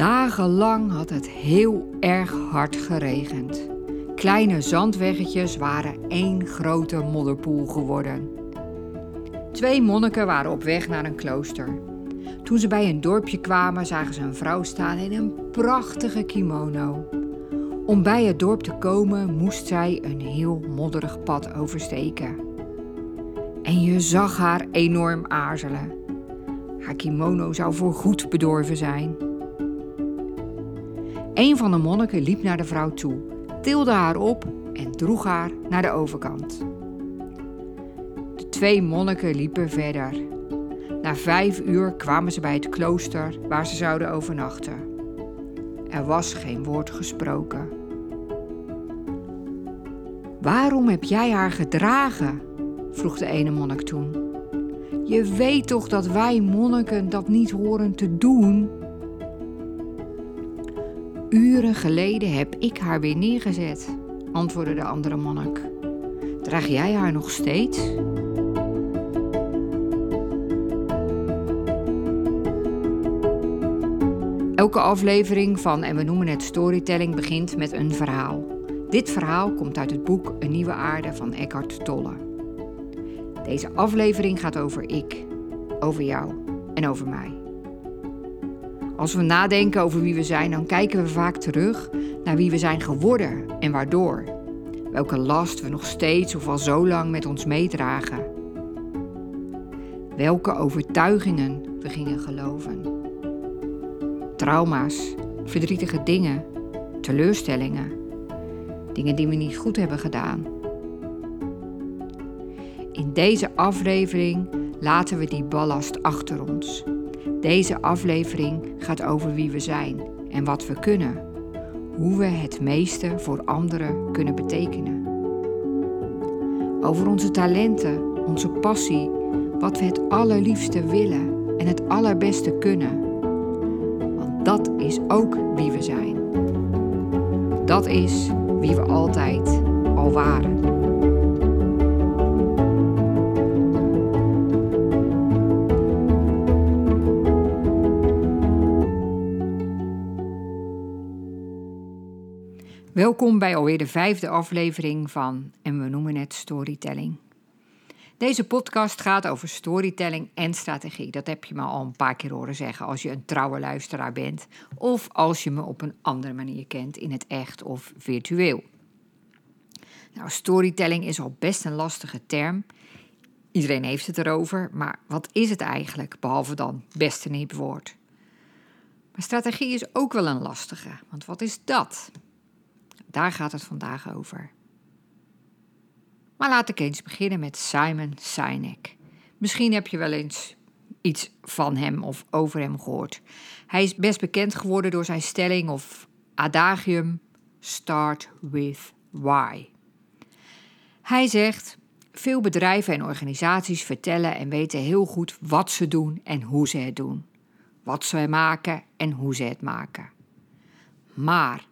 Dagenlang had het heel erg hard geregend. Kleine zandweggetjes waren één grote modderpoel geworden. Twee monniken waren op weg naar een klooster. Toen ze bij een dorpje kwamen, zagen ze een vrouw staan in een prachtige kimono. Om bij het dorp te komen moest zij een heel modderig pad oversteken. En je zag haar enorm aarzelen. Haar kimono zou voorgoed bedorven zijn. Een van de monniken liep naar de vrouw toe, tilde haar op en droeg haar naar de overkant. De twee monniken liepen verder. Na vijf uur kwamen ze bij het klooster waar ze zouden overnachten. Er was geen woord gesproken. Waarom heb jij haar gedragen? vroeg de ene monnik toen. Je weet toch dat wij monniken dat niet horen te doen? Uren geleden heb ik haar weer neergezet, antwoordde de andere monnik. Draag jij haar nog steeds? Elke aflevering van En we noemen het storytelling begint met een verhaal. Dit verhaal komt uit het boek Een nieuwe aarde van Eckhart Tolle. Deze aflevering gaat over ik, over jou en over mij. Als we nadenken over wie we zijn, dan kijken we vaak terug naar wie we zijn geworden en waardoor. Welke last we nog steeds of al zo lang met ons meedragen. Welke overtuigingen we gingen geloven. Trauma's, verdrietige dingen, teleurstellingen, dingen die we niet goed hebben gedaan. In deze aflevering laten we die ballast achter ons. Deze aflevering gaat over wie we zijn en wat we kunnen. Hoe we het meeste voor anderen kunnen betekenen. Over onze talenten, onze passie, wat we het allerliefste willen en het allerbeste kunnen. Want dat is ook wie we zijn. Dat is wie we altijd al waren. Welkom bij alweer de vijfde aflevering van En we noemen het Storytelling. Deze podcast gaat over storytelling en strategie. Dat heb je me al een paar keer horen zeggen als je een trouwe luisteraar bent of als je me op een andere manier kent in het echt of virtueel. Nou, storytelling is al best een lastige term. Iedereen heeft het erover, maar wat is het eigenlijk, behalve dan best een hip woord? Maar strategie is ook wel een lastige, want wat is dat? Daar gaat het vandaag over. Maar laat ik eens beginnen met Simon Sinek. Misschien heb je wel eens iets van hem of over hem gehoord. Hij is best bekend geworden door zijn stelling of adagium Start with why. Hij zegt: Veel bedrijven en organisaties vertellen en weten heel goed wat ze doen en hoe ze het doen. Wat ze maken en hoe ze het maken. Maar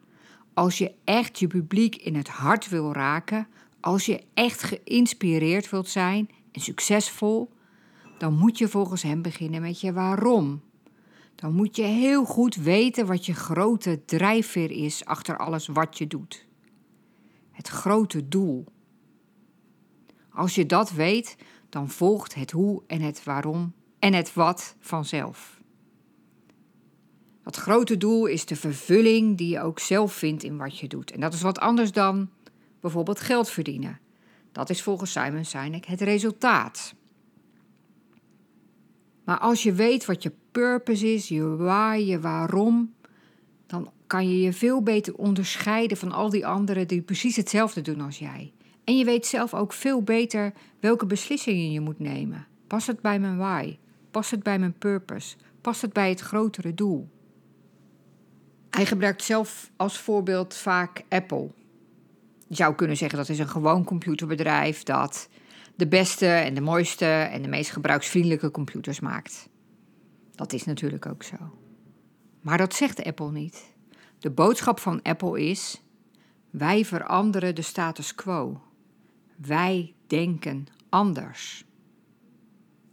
als je echt je publiek in het hart wil raken, als je echt geïnspireerd wilt zijn en succesvol, dan moet je volgens hem beginnen met je waarom. Dan moet je heel goed weten wat je grote drijfveer is achter alles wat je doet. Het grote doel. Als je dat weet, dan volgt het hoe en het waarom en het wat vanzelf. Dat grote doel is de vervulling die je ook zelf vindt in wat je doet. En dat is wat anders dan bijvoorbeeld geld verdienen. Dat is volgens Simon Sinek het resultaat. Maar als je weet wat je purpose is, je waar, je waarom, dan kan je je veel beter onderscheiden van al die anderen die precies hetzelfde doen als jij. En je weet zelf ook veel beter welke beslissingen je moet nemen. Past het bij mijn why? Past het bij mijn purpose? Past het bij het grotere doel? Hij gebruikt zelf als voorbeeld vaak Apple. Je zou kunnen zeggen dat is een gewoon computerbedrijf dat de beste en de mooiste en de meest gebruiksvriendelijke computers maakt. Dat is natuurlijk ook zo. Maar dat zegt Apple niet. De boodschap van Apple is: wij veranderen de status quo. Wij denken anders.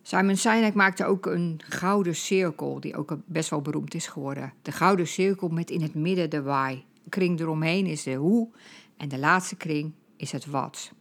Simon Sinek maakte ook een gouden cirkel, die ook best wel beroemd is geworden. De gouden cirkel met in het midden de why. De kring eromheen is de hoe en de laatste kring is het wat.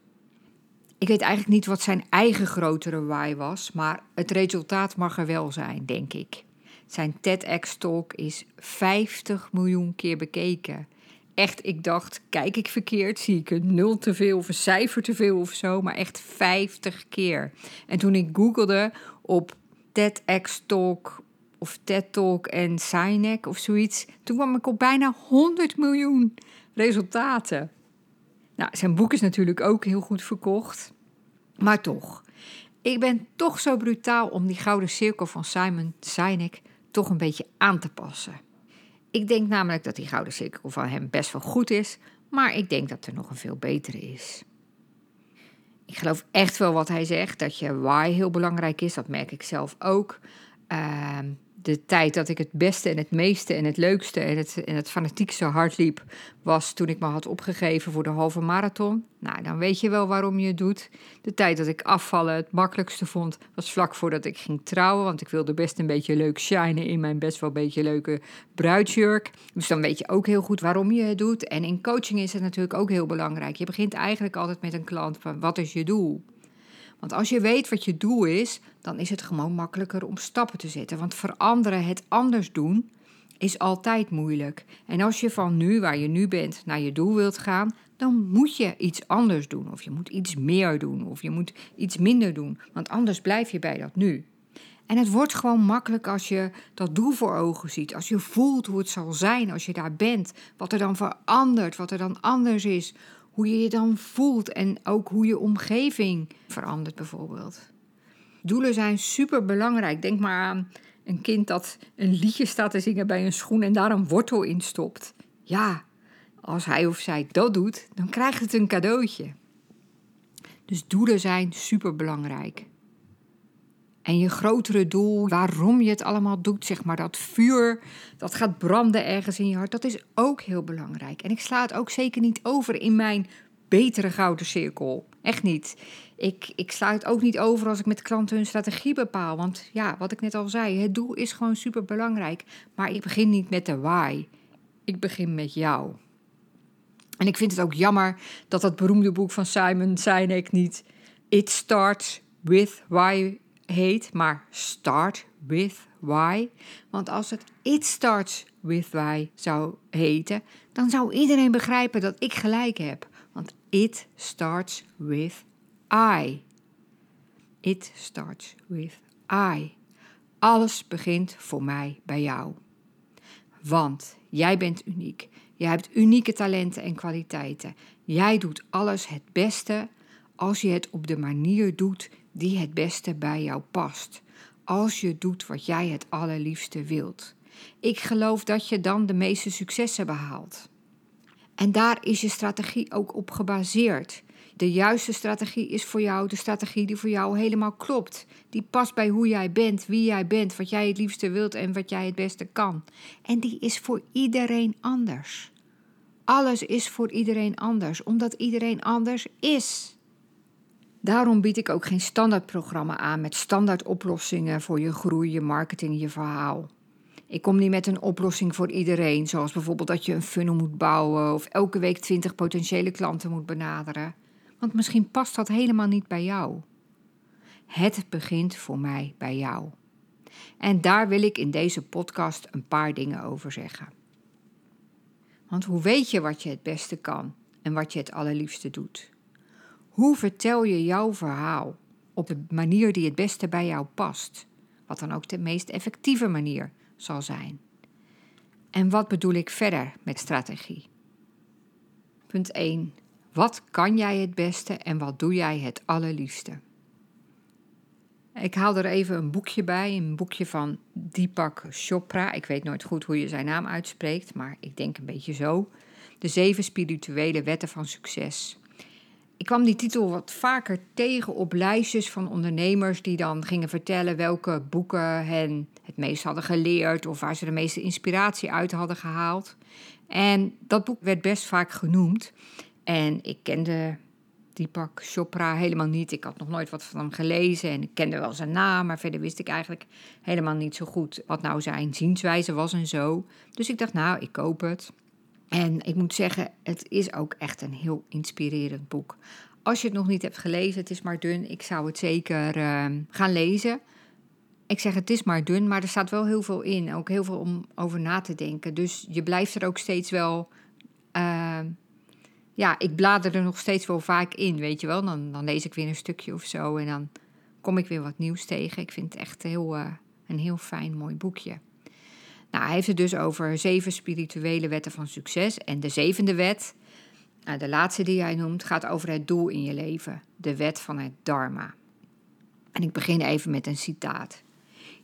Ik weet eigenlijk niet wat zijn eigen grotere why was, maar het resultaat mag er wel zijn, denk ik. Zijn TEDx-talk is 50 miljoen keer bekeken. Echt, ik dacht, kijk ik verkeerd? Zie ik een nul te veel of een cijfer te veel of zo? Maar echt 50 keer. En toen ik googelde op TEDx-talk of TED-talk en Sinek of zoiets... toen kwam ik op bijna 100 miljoen resultaten. Nou, zijn boek is natuurlijk ook heel goed verkocht. Maar toch, ik ben toch zo brutaal om die gouden cirkel van Simon Sinek toch een beetje aan te passen. Ik denk namelijk dat die gouden cirkel van hem best wel goed is, maar ik denk dat er nog een veel betere is. Ik geloof echt wel wat hij zegt, dat je why heel belangrijk is. Dat merk ik zelf ook. Uh, de tijd dat ik het beste en het meeste en het leukste en het, en het fanatiekste hard liep, was toen ik me had opgegeven voor de halve marathon. Nou, dan weet je wel waarom je het doet. De tijd dat ik afvallen het makkelijkste vond, was vlak voordat ik ging trouwen. Want ik wilde best een beetje leuk shinen in mijn best wel een beetje leuke bruidsjurk. Dus dan weet je ook heel goed waarom je het doet. En in coaching is het natuurlijk ook heel belangrijk. Je begint eigenlijk altijd met een klant van wat is je doel? Want als je weet wat je doel is, dan is het gewoon makkelijker om stappen te zetten. Want veranderen, het anders doen, is altijd moeilijk. En als je van nu, waar je nu bent, naar je doel wilt gaan, dan moet je iets anders doen. Of je moet iets meer doen, of je moet iets minder doen. Want anders blijf je bij dat nu. En het wordt gewoon makkelijk als je dat doel voor ogen ziet. Als je voelt hoe het zal zijn als je daar bent. Wat er dan verandert, wat er dan anders is hoe je je dan voelt en ook hoe je omgeving verandert bijvoorbeeld. Doelen zijn super belangrijk. Denk maar aan een kind dat een liedje staat te zingen bij een schoen en daar een wortel in stopt. Ja, als hij of zij dat doet, dan krijgt het een cadeautje. Dus doelen zijn super belangrijk. En je grotere doel, waarom je het allemaal doet, zeg maar, dat vuur dat gaat branden ergens in je hart, dat is ook heel belangrijk. En ik sla het ook zeker niet over in mijn betere gouden cirkel. Echt niet. Ik, ik sla het ook niet over als ik met klanten hun strategie bepaal. Want ja, wat ik net al zei, het doel is gewoon super belangrijk. Maar ik begin niet met de why. Ik begin met jou. En ik vind het ook jammer dat dat beroemde boek van Simon Sinek niet It Starts With Why heet, maar Start with Why. Want als het It Starts with Why zou heten, dan zou iedereen begrijpen dat ik gelijk heb. Want it starts with I. It starts with I. Alles begint voor mij bij jou. Want jij bent uniek. Jij hebt unieke talenten en kwaliteiten. Jij doet alles het beste als je het op de manier doet die het beste bij jou past. Als je doet wat jij het allerliefste wilt. Ik geloof dat je dan de meeste successen behaalt. En daar is je strategie ook op gebaseerd. De juiste strategie is voor jou de strategie die voor jou helemaal klopt. Die past bij hoe jij bent, wie jij bent, wat jij het liefste wilt en wat jij het beste kan. En die is voor iedereen anders. Alles is voor iedereen anders, omdat iedereen anders is. Daarom bied ik ook geen standaardprogramma aan met standaard oplossingen voor je groei, je marketing, je verhaal. Ik kom niet met een oplossing voor iedereen, zoals bijvoorbeeld dat je een funnel moet bouwen of elke week 20 potentiële klanten moet benaderen. Want misschien past dat helemaal niet bij jou. Het begint voor mij bij jou. En daar wil ik in deze podcast een paar dingen over zeggen. Want hoe weet je wat je het beste kan en wat je het allerliefste doet? Hoe vertel je jouw verhaal op de manier die het beste bij jou past? Wat dan ook de meest effectieve manier zal zijn. En wat bedoel ik verder met strategie? Punt 1. Wat kan jij het beste en wat doe jij het allerliefste? Ik haal er even een boekje bij, een boekje van Deepak Chopra. Ik weet nooit goed hoe je zijn naam uitspreekt, maar ik denk een beetje zo. De zeven spirituele wetten van succes. Ik kwam die titel wat vaker tegen op lijstjes van ondernemers die dan gingen vertellen welke boeken hen het meest hadden geleerd of waar ze de meeste inspiratie uit hadden gehaald. En dat boek werd best vaak genoemd. En ik kende Deepak Chopra helemaal niet. Ik had nog nooit wat van hem gelezen en ik kende wel zijn naam, maar verder wist ik eigenlijk helemaal niet zo goed wat nou zijn zienswijze was en zo. Dus ik dacht, nou, ik koop het. En ik moet zeggen, het is ook echt een heel inspirerend boek. Als je het nog niet hebt gelezen, het is maar dun, ik zou het zeker uh, gaan lezen. Ik zeg het is maar dun, maar er staat wel heel veel in. Ook heel veel om over na te denken. Dus je blijft er ook steeds wel. Uh, ja, ik blader er nog steeds wel vaak in, weet je wel. Dan, dan lees ik weer een stukje of zo en dan kom ik weer wat nieuws tegen. Ik vind het echt heel, uh, een heel fijn, mooi boekje. Nou, hij heeft het dus over zeven spirituele wetten van succes. En de zevende wet, nou, de laatste die hij noemt, gaat over het doel in je leven. De wet van het Dharma. En ik begin even met een citaat.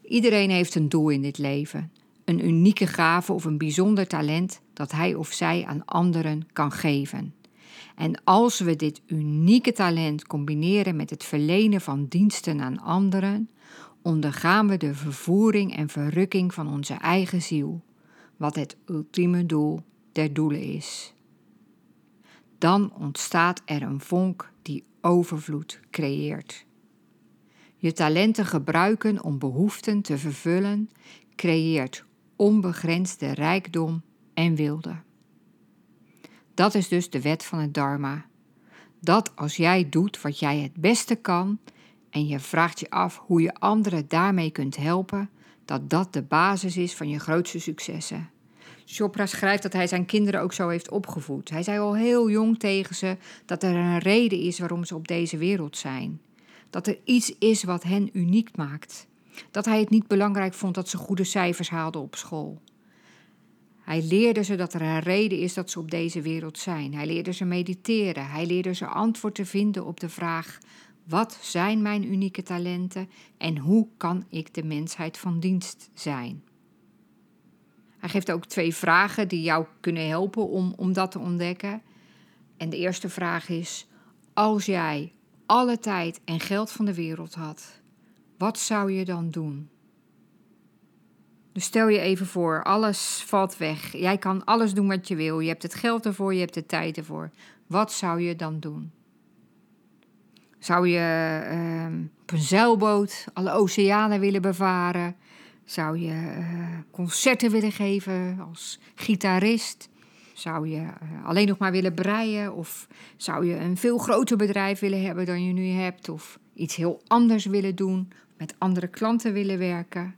Iedereen heeft een doel in dit leven. Een unieke gave of een bijzonder talent dat hij of zij aan anderen kan geven. En als we dit unieke talent combineren met het verlenen van diensten aan anderen, ondergaan we de vervoering en verrukking van onze eigen ziel, wat het ultieme doel der doelen is. Dan ontstaat er een vonk die overvloed creëert. Je talenten gebruiken om behoeften te vervullen creëert onbegrensde rijkdom en wilde. Dat is dus de wet van het Dharma. Dat als jij doet wat jij het beste kan en je vraagt je af hoe je anderen daarmee kunt helpen, dat dat de basis is van je grootste successen. Chopra schrijft dat hij zijn kinderen ook zo heeft opgevoed. Hij zei al heel jong tegen ze dat er een reden is waarom ze op deze wereld zijn. Dat er iets is wat hen uniek maakt. Dat hij het niet belangrijk vond dat ze goede cijfers haalden op school. Hij leerde ze dat er een reden is dat ze op deze wereld zijn. Hij leerde ze mediteren. Hij leerde ze antwoord te vinden op de vraag: wat zijn mijn unieke talenten en hoe kan ik de mensheid van dienst zijn? Hij geeft ook twee vragen die jou kunnen helpen om, om dat te ontdekken. En de eerste vraag is: als jij alle tijd en geld van de wereld had, wat zou je dan doen? Dus stel je even voor, alles valt weg. Jij kan alles doen wat je wil. Je hebt het geld ervoor, je hebt de tijd ervoor. Wat zou je dan doen? Zou je uh, op een zeilboot alle oceanen willen bevaren? Zou je uh, concerten willen geven als gitarist? Zou je uh, alleen nog maar willen breien? Of zou je een veel groter bedrijf willen hebben dan je nu hebt? Of iets heel anders willen doen? Met andere klanten willen werken?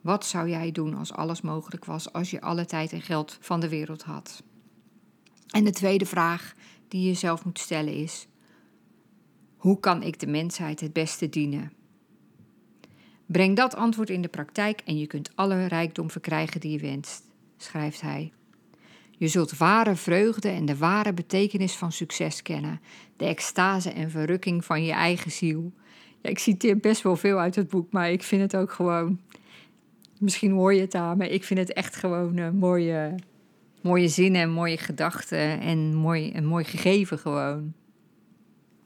Wat zou jij doen als alles mogelijk was, als je alle tijd en geld van de wereld had? En de tweede vraag die je jezelf moet stellen is: hoe kan ik de mensheid het beste dienen? Breng dat antwoord in de praktijk en je kunt alle rijkdom verkrijgen die je wenst, schrijft hij. Je zult ware vreugde en de ware betekenis van succes kennen, de extase en verrukking van je eigen ziel. Ja, ik citeer best wel veel uit het boek, maar ik vind het ook gewoon Misschien hoor je het aan, maar ik vind het echt gewoon een mooie, mooie zinnen en mooie gedachten en mooi, een mooi gegeven gewoon.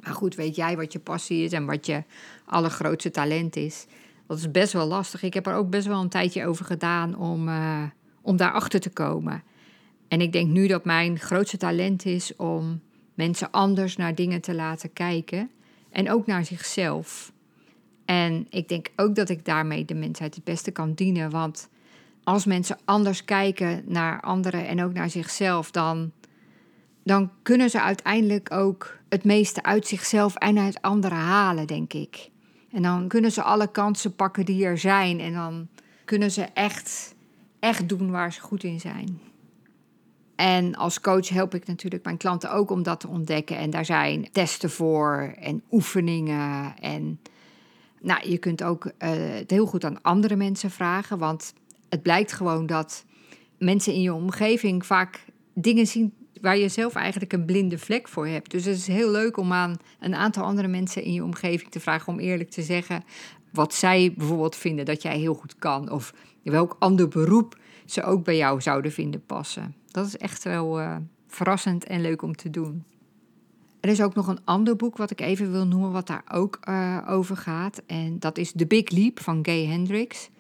Maar goed, weet jij wat je passie is en wat je allergrootste talent is? Dat is best wel lastig. Ik heb er ook best wel een tijdje over gedaan om, uh, om daarachter te komen. En ik denk nu dat mijn grootste talent is om mensen anders naar dingen te laten kijken. En ook naar zichzelf. En ik denk ook dat ik daarmee de mensheid het beste kan dienen. Want als mensen anders kijken naar anderen en ook naar zichzelf, dan, dan kunnen ze uiteindelijk ook het meeste uit zichzelf en uit anderen halen, denk ik. En dan kunnen ze alle kansen pakken die er zijn. En dan kunnen ze echt, echt doen waar ze goed in zijn. En als coach help ik natuurlijk mijn klanten ook om dat te ontdekken. En daar zijn testen voor en oefeningen en nou, je kunt ook uh, het heel goed aan andere mensen vragen, want het blijkt gewoon dat mensen in je omgeving vaak dingen zien waar je zelf eigenlijk een blinde vlek voor hebt. Dus het is heel leuk om aan een aantal andere mensen in je omgeving te vragen om eerlijk te zeggen wat zij bijvoorbeeld vinden dat jij heel goed kan of welk ander beroep ze ook bij jou zouden vinden passen. Dat is echt wel uh, verrassend en leuk om te doen. Er is ook nog een ander boek wat ik even wil noemen, wat daar ook uh, over gaat. En dat is The Big Leap van Gay Hendricks.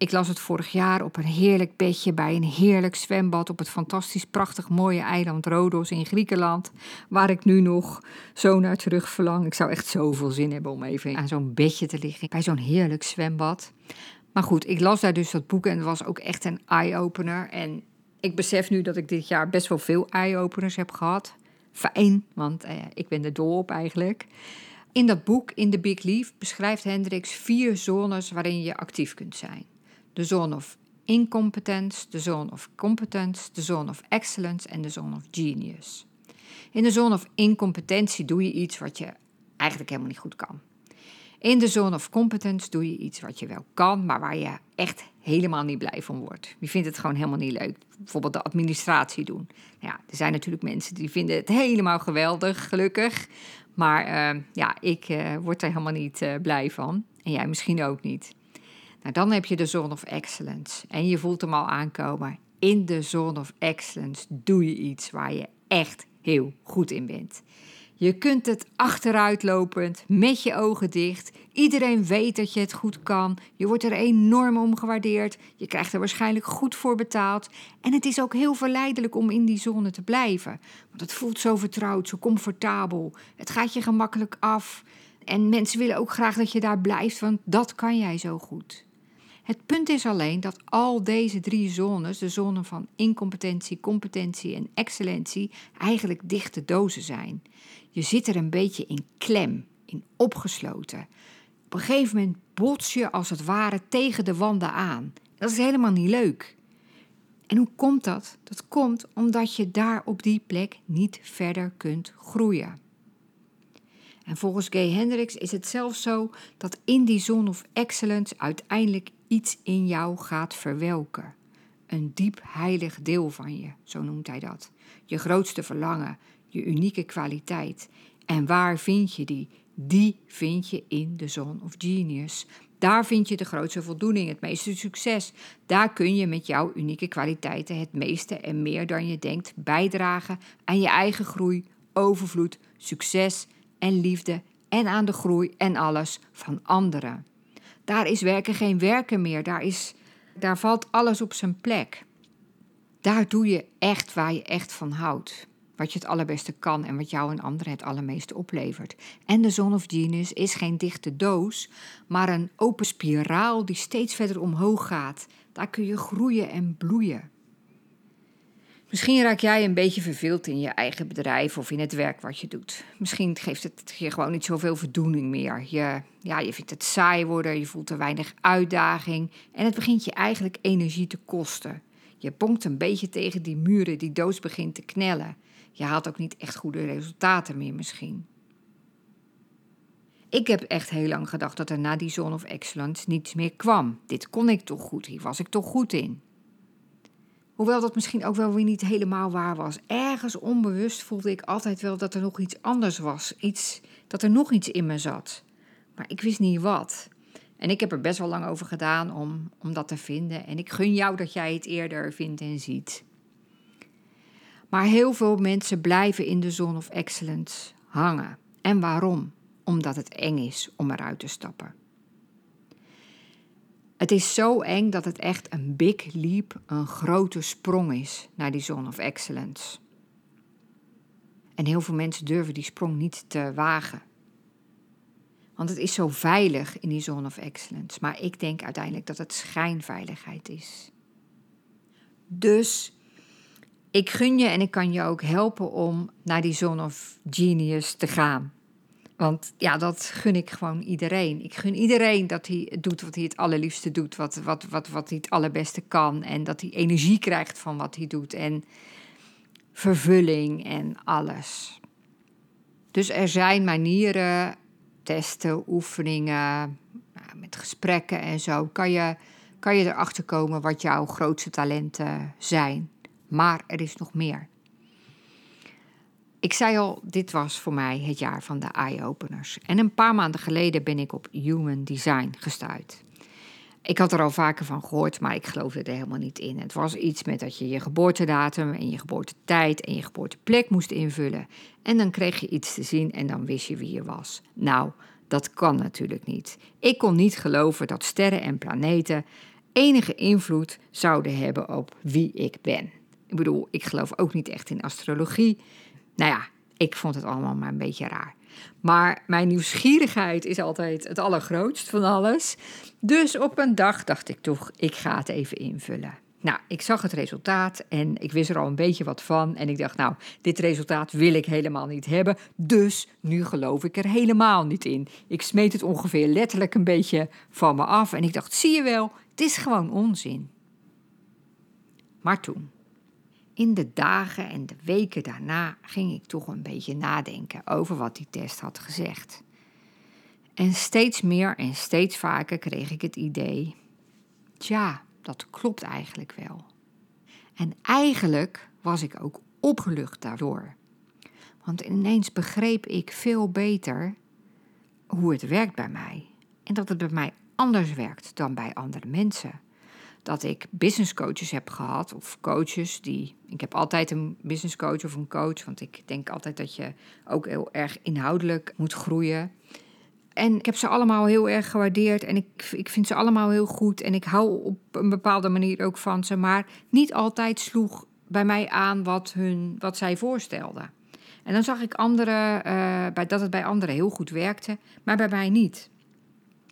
Ik las het vorig jaar op een heerlijk bedje bij een heerlijk zwembad op het fantastisch prachtig mooie eiland Rodos in Griekenland, waar ik nu nog zo naar terug verlang. Ik zou echt zoveel zin hebben om even aan zo'n bedje te liggen bij zo'n heerlijk zwembad. Maar goed, ik las daar dus dat boek en het was ook echt een eye-opener. En ik besef nu dat ik dit jaar best wel veel eye-openers heb gehad. Fijn, want eh, ik ben er dol op eigenlijk. In dat boek, In the Big Leaf, beschrijft Hendricks vier zones waarin je actief kunt zijn. De zone of incompetence, de zone of competence, de zone of excellence en de zone of genius. In de zone of incompetentie doe je iets wat je eigenlijk helemaal niet goed kan. In de zone of competence doe je iets wat je wel kan, maar waar je echt helemaal niet blij van wordt. Je vindt het gewoon helemaal niet leuk. Bijvoorbeeld de administratie doen. Nou ja, er zijn natuurlijk mensen die vinden het helemaal geweldig, gelukkig. Maar uh, ja, ik uh, word er helemaal niet uh, blij van. En jij misschien ook niet. Nou, dan heb je de zone of excellence. En je voelt hem al aankomen. In de zone of excellence doe je iets waar je echt heel goed in bent. Je kunt het achteruitlopend, met je ogen dicht. Iedereen weet dat je het goed kan. Je wordt er enorm om gewaardeerd. Je krijgt er waarschijnlijk goed voor betaald. En het is ook heel verleidelijk om in die zone te blijven. Want het voelt zo vertrouwd, zo comfortabel. Het gaat je gemakkelijk af. En mensen willen ook graag dat je daar blijft, want dat kan jij zo goed. Het punt is alleen dat al deze drie zones, de zone van incompetentie, competentie en excellentie, eigenlijk dichte dozen zijn. Je zit er een beetje in klem, in opgesloten. Op een gegeven moment bots je als het ware tegen de wanden aan. Dat is helemaal niet leuk. En hoe komt dat? Dat komt omdat je daar op die plek niet verder kunt groeien. En volgens Gay Hendricks is het zelfs zo dat in die zone of excellence uiteindelijk iets in jou gaat verwelken. Een diep heilig deel van je, zo noemt hij dat. Je grootste verlangen, je unieke kwaliteit. En waar vind je die? Die vind je in de zone of genius. Daar vind je de grootste voldoening, het meeste succes. Daar kun je met jouw unieke kwaliteiten het meeste en meer dan je denkt bijdragen aan je eigen groei, overvloed, succes en liefde en aan de groei en alles van anderen. Daar is werken geen werken meer, daar, is, daar valt alles op zijn plek. Daar doe je echt waar je echt van houdt. Wat je het allerbeste kan en wat jou en anderen het allermeeste oplevert. En de Zone of Genius is geen dichte doos, maar een open spiraal die steeds verder omhoog gaat. Daar kun je groeien en bloeien. Misschien raak jij een beetje verveeld in je eigen bedrijf of in het werk wat je doet. Misschien geeft het je gewoon niet zoveel voldoening meer. Je, ja, je vindt het saai worden, je voelt te weinig uitdaging en het begint je eigenlijk energie te kosten. Je bonkt een beetje tegen die muren die doos begint te knellen. Je haalt ook niet echt goede resultaten meer misschien. Ik heb echt heel lang gedacht dat er na die Zone of Excellence niets meer kwam. Dit kon ik toch goed, hier was ik toch goed in. Hoewel dat misschien ook wel weer niet helemaal waar was. Ergens onbewust voelde ik altijd wel dat er nog iets anders was. Iets, dat er nog iets in me zat. Maar ik wist niet wat. En ik heb er best wel lang over gedaan om, om dat te vinden. En ik gun jou dat jij het eerder vindt en ziet. Maar heel veel mensen blijven in de zone of excellence hangen. En waarom? Omdat het eng is om eruit te stappen. Het is zo eng dat het echt een big leap, een grote sprong is naar die zone of excellence. En heel veel mensen durven die sprong niet te wagen. Want het is zo veilig in die zone of excellence. Maar ik denk uiteindelijk dat het schijnveiligheid is. Dus ik gun je en ik kan je ook helpen om naar die zone of genius te gaan. Want ja, dat gun ik gewoon iedereen. Ik gun iedereen dat hij doet wat hij het allerliefste doet, wat, wat, wat, wat hij het allerbeste kan. En dat hij energie krijgt van wat hij doet. En vervulling en alles. Dus er zijn manieren, testen, oefeningen, nou, met gesprekken en zo. Kan je, kan je erachter komen wat jouw grootste talenten zijn. Maar er is nog meer. Ik zei al, dit was voor mij het jaar van de eye-openers. En een paar maanden geleden ben ik op Human Design gestuurd. Ik had er al vaker van gehoord, maar ik geloofde er helemaal niet in. Het was iets met dat je je geboortedatum en je geboortetijd en je geboorteplek moest invullen. En dan kreeg je iets te zien en dan wist je wie je was. Nou, dat kan natuurlijk niet. Ik kon niet geloven dat sterren en planeten enige invloed zouden hebben op wie ik ben. Ik bedoel, ik geloof ook niet echt in astrologie. Nou ja, ik vond het allemaal maar een beetje raar. Maar mijn nieuwsgierigheid is altijd het allergrootst van alles. Dus op een dag dacht ik toch, ik ga het even invullen. Nou, ik zag het resultaat en ik wist er al een beetje wat van. En ik dacht, nou, dit resultaat wil ik helemaal niet hebben. Dus nu geloof ik er helemaal niet in. Ik smeet het ongeveer letterlijk een beetje van me af. En ik dacht, zie je wel, het is gewoon onzin. Maar toen, in de dagen en de weken daarna, ging ik toch een beetje nadenken over wat die test had gezegd. En steeds meer en steeds vaker kreeg ik het idee: tja, dat klopt eigenlijk wel. En eigenlijk was ik ook opgelucht daardoor. Want ineens begreep ik veel beter hoe het werkt bij mij. En dat het bij mij anders werkt dan bij andere mensen. Dat ik business coaches heb gehad, of coaches die. Ik heb altijd een business coach of een coach, want ik denk altijd dat je ook heel erg inhoudelijk moet groeien. En ik heb ze allemaal heel erg gewaardeerd en ik, ik vind ze allemaal heel goed. En ik hou op een bepaalde manier ook van ze. Maar niet altijd sloeg bij mij aan wat, hun, wat zij voorstelden. En dan zag ik anderen, uh, bij, dat het bij anderen heel goed werkte, maar bij mij niet.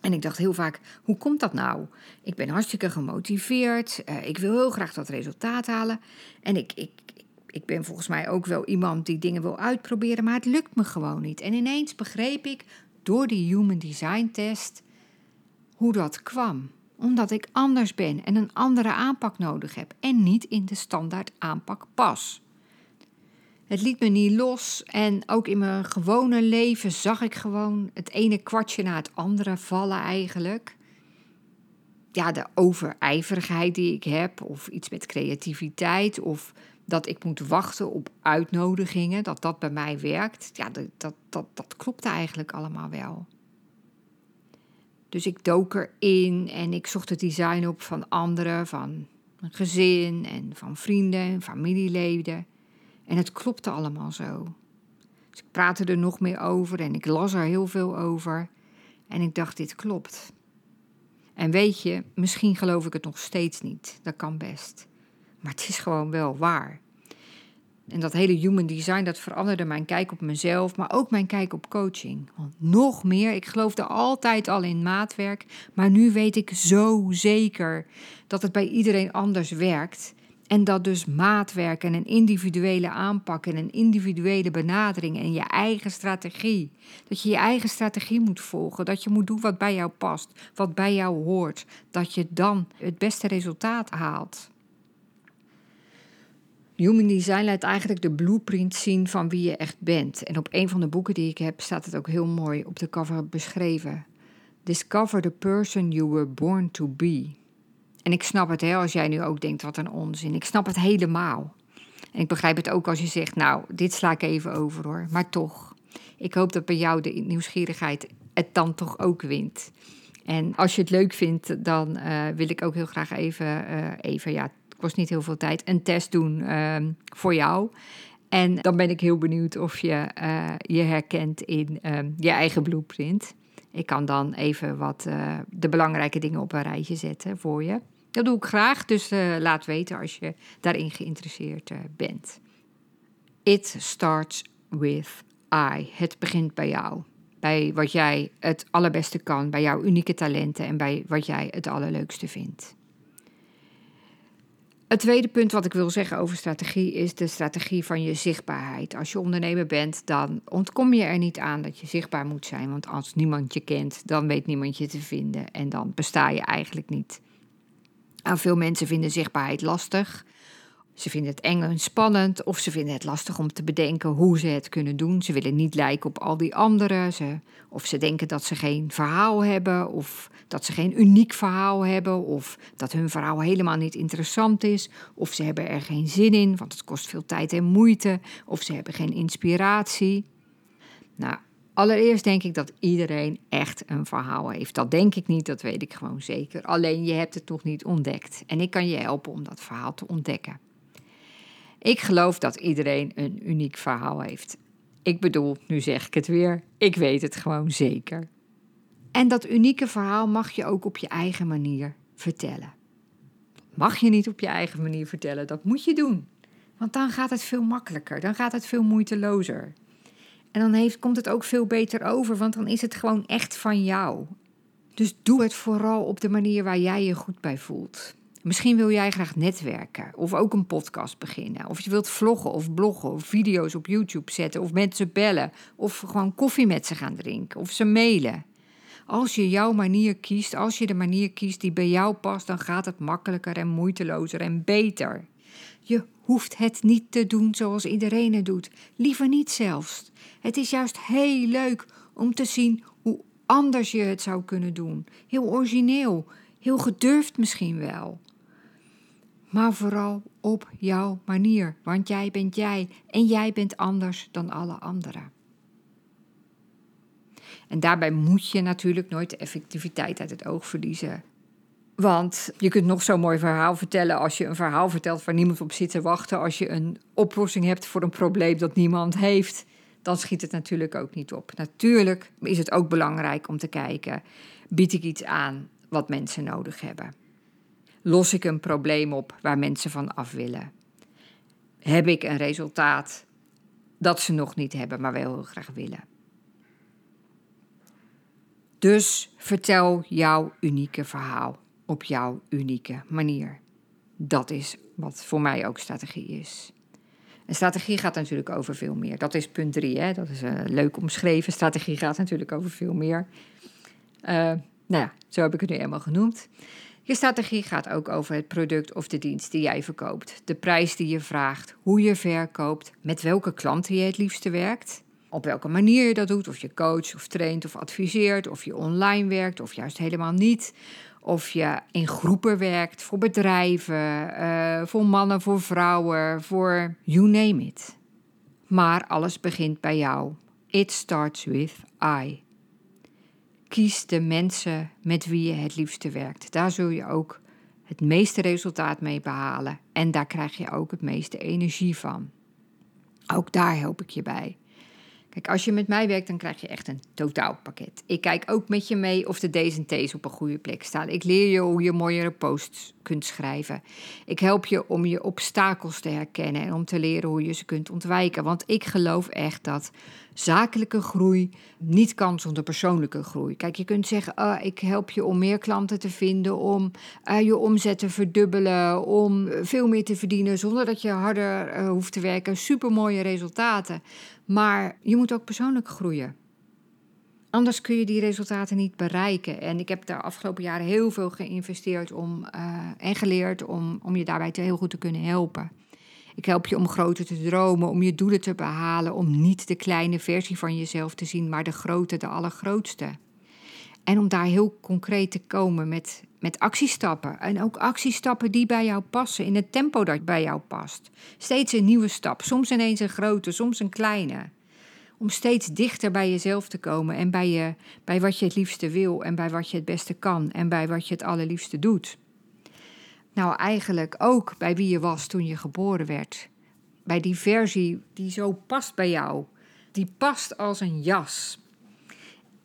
En ik dacht heel vaak, hoe komt dat nou? Ik ben hartstikke gemotiveerd, uh, ik wil heel graag dat resultaat halen. En ik, ik, ik ben volgens mij ook wel iemand die dingen wil uitproberen, maar het lukt me gewoon niet. En ineens begreep ik door die Human Design test hoe dat kwam. Omdat ik anders ben en een andere aanpak nodig heb en niet in de standaard aanpak pas. Het liet me niet los en ook in mijn gewone leven zag ik gewoon het ene kwartje na het andere vallen eigenlijk. Ja, de overijverigheid die ik heb, of iets met creativiteit, of dat ik moet wachten op uitnodigingen, dat dat bij mij werkt. Ja, dat, dat, dat, dat klopte eigenlijk allemaal wel. Dus ik dook erin en ik zocht het design op van anderen, van een gezin en van vrienden en familieleden. En het klopte allemaal zo. Dus ik praatte er nog meer over en ik las er heel veel over. En ik dacht, dit klopt. En weet je, misschien geloof ik het nog steeds niet. Dat kan best. Maar het is gewoon wel waar. En dat hele human design, dat veranderde mijn kijk op mezelf, maar ook mijn kijk op coaching. Want nog meer, ik geloofde altijd al in maatwerk, maar nu weet ik zo zeker dat het bij iedereen anders werkt. En dat dus maatwerk en een individuele aanpak en een individuele benadering en je eigen strategie. Dat je je eigen strategie moet volgen. Dat je moet doen wat bij jou past, wat bij jou hoort. Dat je dan het beste resultaat haalt. Human Design laat eigenlijk de blueprint zien van wie je echt bent. En op een van de boeken die ik heb staat het ook heel mooi op de cover beschreven. Discover the person you were born to be. En ik snap het, hè, als jij nu ook denkt, wat een onzin. Ik snap het helemaal. En ik begrijp het ook als je zegt, nou, dit sla ik even over hoor. Maar toch, ik hoop dat bij jou de nieuwsgierigheid het dan toch ook wint. En als je het leuk vindt, dan uh, wil ik ook heel graag even, uh, even ja, kost niet heel veel tijd, een test doen uh, voor jou. En dan ben ik heel benieuwd of je uh, je herkent in um, je eigen blueprint. Ik kan dan even wat uh, de belangrijke dingen op een rijtje zetten voor je. Dat doe ik graag, dus uh, laat weten als je daarin geïnteresseerd bent. It starts with I. Het begint bij jou. Bij wat jij het allerbeste kan, bij jouw unieke talenten en bij wat jij het allerleukste vindt. Het tweede punt wat ik wil zeggen over strategie is de strategie van je zichtbaarheid. Als je ondernemer bent, dan ontkom je er niet aan dat je zichtbaar moet zijn. Want als niemand je kent, dan weet niemand je te vinden en dan besta je eigenlijk niet. Veel mensen vinden zichtbaarheid lastig. Ze vinden het eng en spannend of ze vinden het lastig om te bedenken hoe ze het kunnen doen. Ze willen niet lijken op al die anderen. Ze, of ze denken dat ze geen verhaal hebben of dat ze geen uniek verhaal hebben of dat hun verhaal helemaal niet interessant is of ze hebben er geen zin in, want het kost veel tijd en moeite of ze hebben geen inspiratie. Nou, allereerst denk ik dat iedereen echt een verhaal heeft. Dat denk ik niet, dat weet ik gewoon zeker. Alleen je hebt het nog niet ontdekt en ik kan je helpen om dat verhaal te ontdekken. Ik geloof dat iedereen een uniek verhaal heeft. Ik bedoel, nu zeg ik het weer, ik weet het gewoon zeker. En dat unieke verhaal mag je ook op je eigen manier vertellen. mag je niet op je eigen manier vertellen. Dat moet je doen. Want dan gaat het veel makkelijker. Dan gaat het veel moeitelozer. En dan heeft, komt het ook veel beter over, want dan is het gewoon echt van jou. Dus doe het vooral op de manier waar jij je goed bij voelt. Misschien wil jij graag netwerken of ook een podcast beginnen. Of je wilt vloggen of bloggen of video's op YouTube zetten of mensen bellen. Of gewoon koffie met ze gaan drinken of ze mailen. Als je jouw manier kiest, als je de manier kiest die bij jou past, dan gaat het makkelijker en moeitelozer en beter. Je hoeft het niet te doen zoals iedereen het doet. Liever niet zelfs. Het is juist heel leuk om te zien hoe anders je het zou kunnen doen. Heel origineel, heel gedurfd misschien wel. Maar vooral op jouw manier, want jij bent jij en jij bent anders dan alle anderen. En daarbij moet je natuurlijk nooit de effectiviteit uit het oog verliezen. Want je kunt nog zo'n mooi verhaal vertellen als je een verhaal vertelt waar niemand op zit te wachten. Als je een oplossing hebt voor een probleem dat niemand heeft, dan schiet het natuurlijk ook niet op. Natuurlijk is het ook belangrijk om te kijken: bied ik iets aan wat mensen nodig hebben? Los ik een probleem op waar mensen van af willen? Heb ik een resultaat dat ze nog niet hebben, maar wel heel graag willen? Dus vertel jouw unieke verhaal op jouw unieke manier. Dat is wat voor mij ook strategie is. En strategie gaat natuurlijk over veel meer. Dat is punt drie, hè? dat is uh, leuk omschreven. Strategie gaat natuurlijk over veel meer. Uh, nou ja, zo heb ik het nu eenmaal genoemd. Je strategie gaat ook over het product of de dienst die jij verkoopt, de prijs die je vraagt, hoe je verkoopt, met welke klanten je het liefste werkt, op welke manier je dat doet, of je coacht of traint of adviseert, of je online werkt of juist helemaal niet, of je in groepen werkt, voor bedrijven, uh, voor mannen, voor vrouwen, voor you name it. Maar alles begint bij jou. It starts with I. Kies de mensen met wie je het liefste werkt. Daar zul je ook het meeste resultaat mee behalen. En daar krijg je ook het meeste energie van. Ook daar help ik je bij. Kijk, als je met mij werkt, dan krijg je echt een totaalpakket. Ik kijk ook met je mee of de D's en T's op een goede plek staan. Ik leer je hoe je mooiere posts kunt schrijven. Ik help je om je obstakels te herkennen en om te leren hoe je ze kunt ontwijken. Want ik geloof echt dat zakelijke groei niet kan zonder persoonlijke groei. Kijk, je kunt zeggen: uh, ik help je om meer klanten te vinden, om uh, je omzet te verdubbelen, om veel meer te verdienen zonder dat je harder uh, hoeft te werken. Supermooie resultaten. Maar je moet ook persoonlijk groeien. Anders kun je die resultaten niet bereiken. En ik heb de afgelopen jaren heel veel geïnvesteerd om, en geleerd om, om je daarbij te heel goed te kunnen helpen. Ik help je om groter te dromen, om je doelen te behalen, om niet de kleine versie van jezelf te zien, maar de grote, de allergrootste. En om daar heel concreet te komen met, met actiestappen. En ook actiestappen die bij jou passen, in het tempo dat bij jou past. Steeds een nieuwe stap, soms ineens een grote, soms een kleine. Om steeds dichter bij jezelf te komen en bij, je, bij wat je het liefste wil en bij wat je het beste kan en bij wat je het allerliefste doet. Nou, eigenlijk ook bij wie je was toen je geboren werd. Bij die versie die zo past bij jou. Die past als een jas.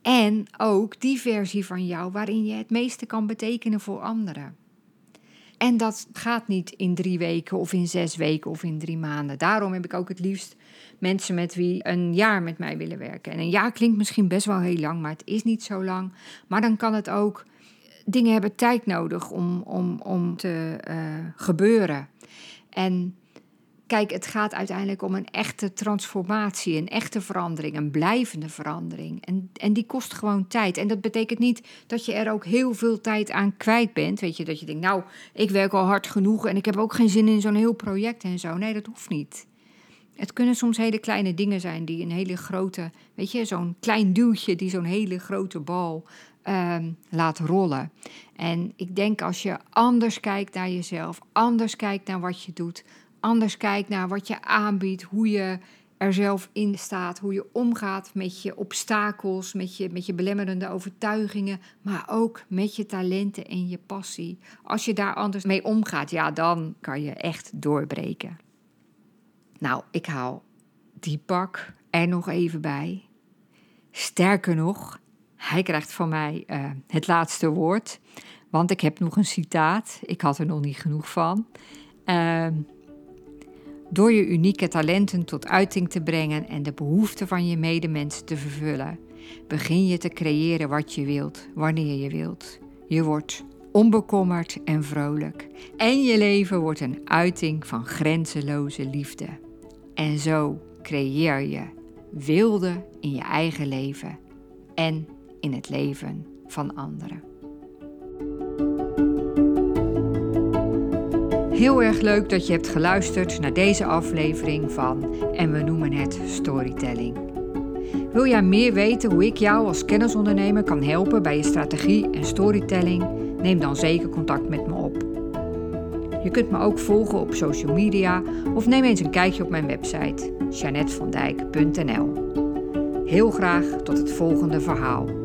En ook die versie van jou waarin je het meeste kan betekenen voor anderen. En dat gaat niet in drie weken of in zes weken of in drie maanden. Daarom heb ik ook het liefst mensen met wie een jaar met mij willen werken. En een jaar klinkt misschien best wel heel lang, maar het is niet zo lang. Maar dan kan het ook dingen hebben tijd nodig om, om, om te uh, gebeuren. En kijk, het gaat uiteindelijk om een echte transformatie, een echte verandering, een blijvende verandering. En, en die kost gewoon tijd. En dat betekent niet dat je er ook heel veel tijd aan kwijt bent. Weet je, dat je denkt, nou, ik werk al hard genoeg en ik heb ook geen zin in zo'n heel project en zo. Nee, dat hoeft niet. Het kunnen soms hele kleine dingen zijn die een hele grote, weet je, zo'n klein duwtje die zo'n hele grote bal uh, laat rollen. En ik denk als je anders kijkt naar jezelf, anders kijkt naar wat je doet, anders kijkt naar wat je aanbiedt, hoe je er zelf in staat, hoe je omgaat met je obstakels, met je, met je belemmerende overtuigingen, maar ook met je talenten en je passie. Als je daar anders mee omgaat, ja, dan kan je echt doorbreken. Nou, ik haal die pak er nog even bij. Sterker nog, hij krijgt van mij uh, het laatste woord. Want ik heb nog een citaat. Ik had er nog niet genoeg van. Uh, door je unieke talenten tot uiting te brengen en de behoeften van je medemensen te vervullen, begin je te creëren wat je wilt, wanneer je wilt. Je wordt onbekommerd en vrolijk. En je leven wordt een uiting van grenzeloze liefde. En zo creëer je wilde in je eigen leven en in het leven van anderen. Heel erg leuk dat je hebt geluisterd naar deze aflevering van En we noemen het Storytelling. Wil jij meer weten hoe ik jou als kennisondernemer kan helpen bij je strategie en storytelling? Neem dan zeker contact met me op. Je kunt me ook volgen op social media of neem eens een kijkje op mijn website janetvandijk.nl. Heel graag tot het volgende verhaal.